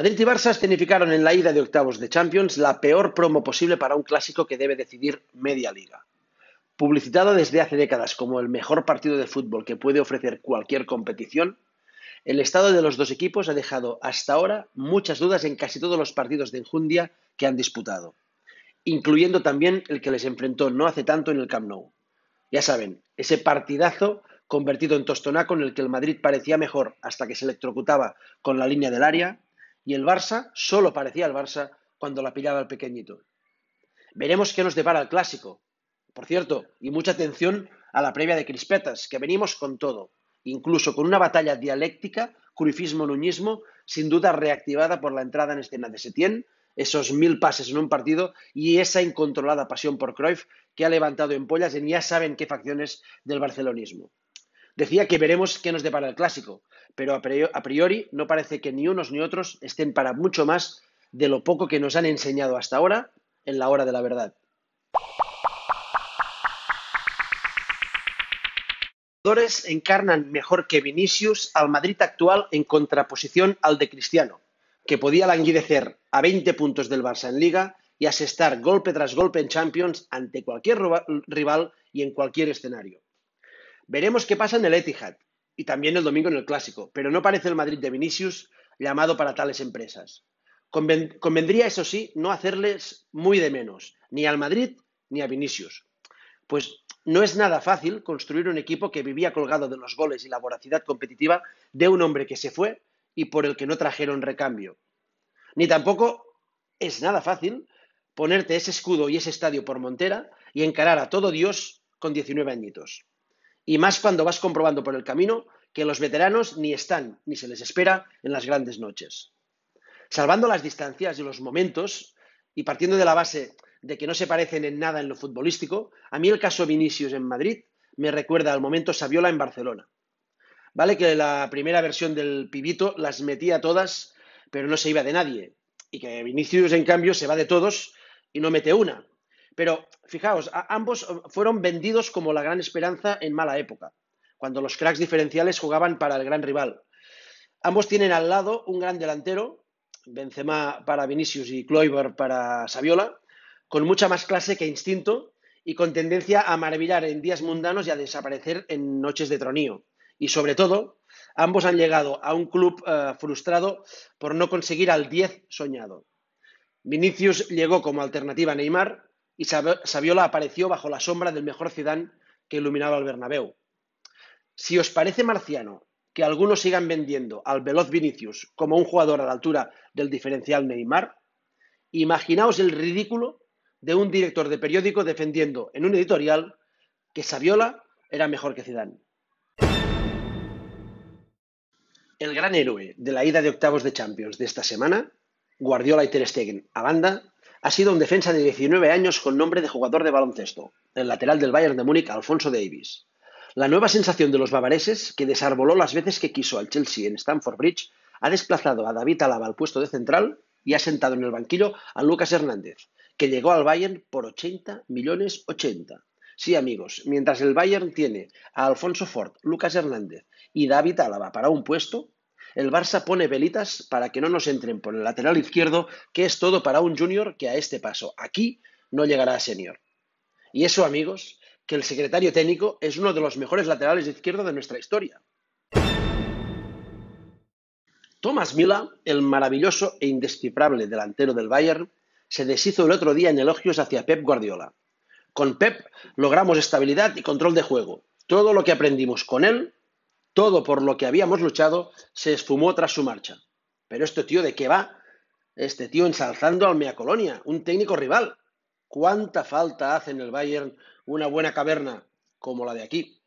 Madrid y Barça escenificaron en la ida de octavos de Champions la peor promo posible para un clásico que debe decidir media liga. Publicitado desde hace décadas como el mejor partido de fútbol que puede ofrecer cualquier competición, el estado de los dos equipos ha dejado hasta ahora muchas dudas en casi todos los partidos de enjundia que han disputado, incluyendo también el que les enfrentó no hace tanto en el Camp Nou. Ya saben, ese partidazo convertido en tostonaco en el que el Madrid parecía mejor hasta que se electrocutaba con la línea del área y el Barça solo parecía el Barça cuando la pillaba el pequeñito. Veremos qué nos depara el clásico. Por cierto, y mucha atención a la previa de Crispetas, que venimos con todo, incluso con una batalla dialéctica, curifismo-nuñismo, sin duda reactivada por la entrada en escena de Setién, esos mil pases en un partido y esa incontrolada pasión por Cruyff que ha levantado empollas en ya saben qué facciones del barcelonismo. Decía que veremos qué nos depara el clásico, pero a priori no parece que ni unos ni otros estén para mucho más de lo poco que nos han enseñado hasta ahora en la hora de la verdad. Los encarnan mejor que Vinicius al Madrid actual en contraposición al de Cristiano, que podía languidecer a 20 puntos del Barça en Liga y asestar golpe tras golpe en Champions ante cualquier rival y en cualquier escenario. Veremos qué pasa en el Etihad y también el domingo en el Clásico, pero no parece el Madrid de Vinicius llamado para tales empresas. convendría, eso sí, no hacerles muy de menos, ni al Madrid ni a Vinicius. Pues no es nada fácil construir un equipo que vivía colgado de los goles y la voracidad competitiva de un hombre que se fue y por el que no trajeron recambio. Ni tampoco es nada fácil ponerte ese escudo y ese estadio por montera y encarar a todo Dios con 19 añitos. Y más cuando vas comprobando por el camino que los veteranos ni están ni se les espera en las grandes noches. Salvando las distancias y los momentos y partiendo de la base de que no se parecen en nada en lo futbolístico, a mí el caso Vinicius en Madrid me recuerda al momento Saviola en Barcelona. Vale que la primera versión del pibito las metía todas, pero no se iba de nadie. Y que Vinicius, en cambio, se va de todos y no mete una. Pero fijaos, ambos fueron vendidos como la gran esperanza en mala época, cuando los cracks diferenciales jugaban para el gran rival. Ambos tienen al lado un gran delantero, Benzema para Vinicius y Kluivert para Saviola, con mucha más clase que instinto y con tendencia a maravillar en días mundanos y a desaparecer en noches de tronío. Y sobre todo, ambos han llegado a un club eh, frustrado por no conseguir al 10 soñado. Vinicius llegó como alternativa a Neymar y Saviola apareció bajo la sombra del mejor Zidane que iluminaba el Bernabéu. Si os parece marciano que algunos sigan vendiendo al veloz Vinicius como un jugador a la altura del diferencial Neymar, imaginaos el ridículo de un director de periódico defendiendo en un editorial que Saviola era mejor que Zidane. El gran héroe de la ida de octavos de Champions de esta semana, Guardiola y Ter Stegen a banda, ha sido un defensa de 19 años con nombre de jugador de baloncesto, el lateral del Bayern de Múnich, Alfonso Davis. La nueva sensación de los bavareses, que desarboló las veces que quiso al Chelsea en Stamford Bridge, ha desplazado a David Alaba al puesto de central y ha sentado en el banquillo a Lucas Hernández, que llegó al Bayern por 80 millones 80. Sí, amigos, mientras el Bayern tiene a Alfonso Ford, Lucas Hernández y David Álava para un puesto, el Barça pone velitas para que no nos entren por el lateral izquierdo, que es todo para un junior que a este paso aquí no llegará a senior. Y eso, amigos, que el secretario técnico es uno de los mejores laterales de izquierdo de nuestra historia. Thomas Mila, el maravilloso e indescifrable delantero del Bayern, se deshizo el otro día en elogios hacia Pep Guardiola. Con Pep logramos estabilidad y control de juego. Todo lo que aprendimos con él todo por lo que habíamos luchado se esfumó tras su marcha. Pero este tío, ¿de qué va? Este tío ensalzando al Mea Colonia, un técnico rival. ¿Cuánta falta hace en el Bayern una buena caverna como la de aquí?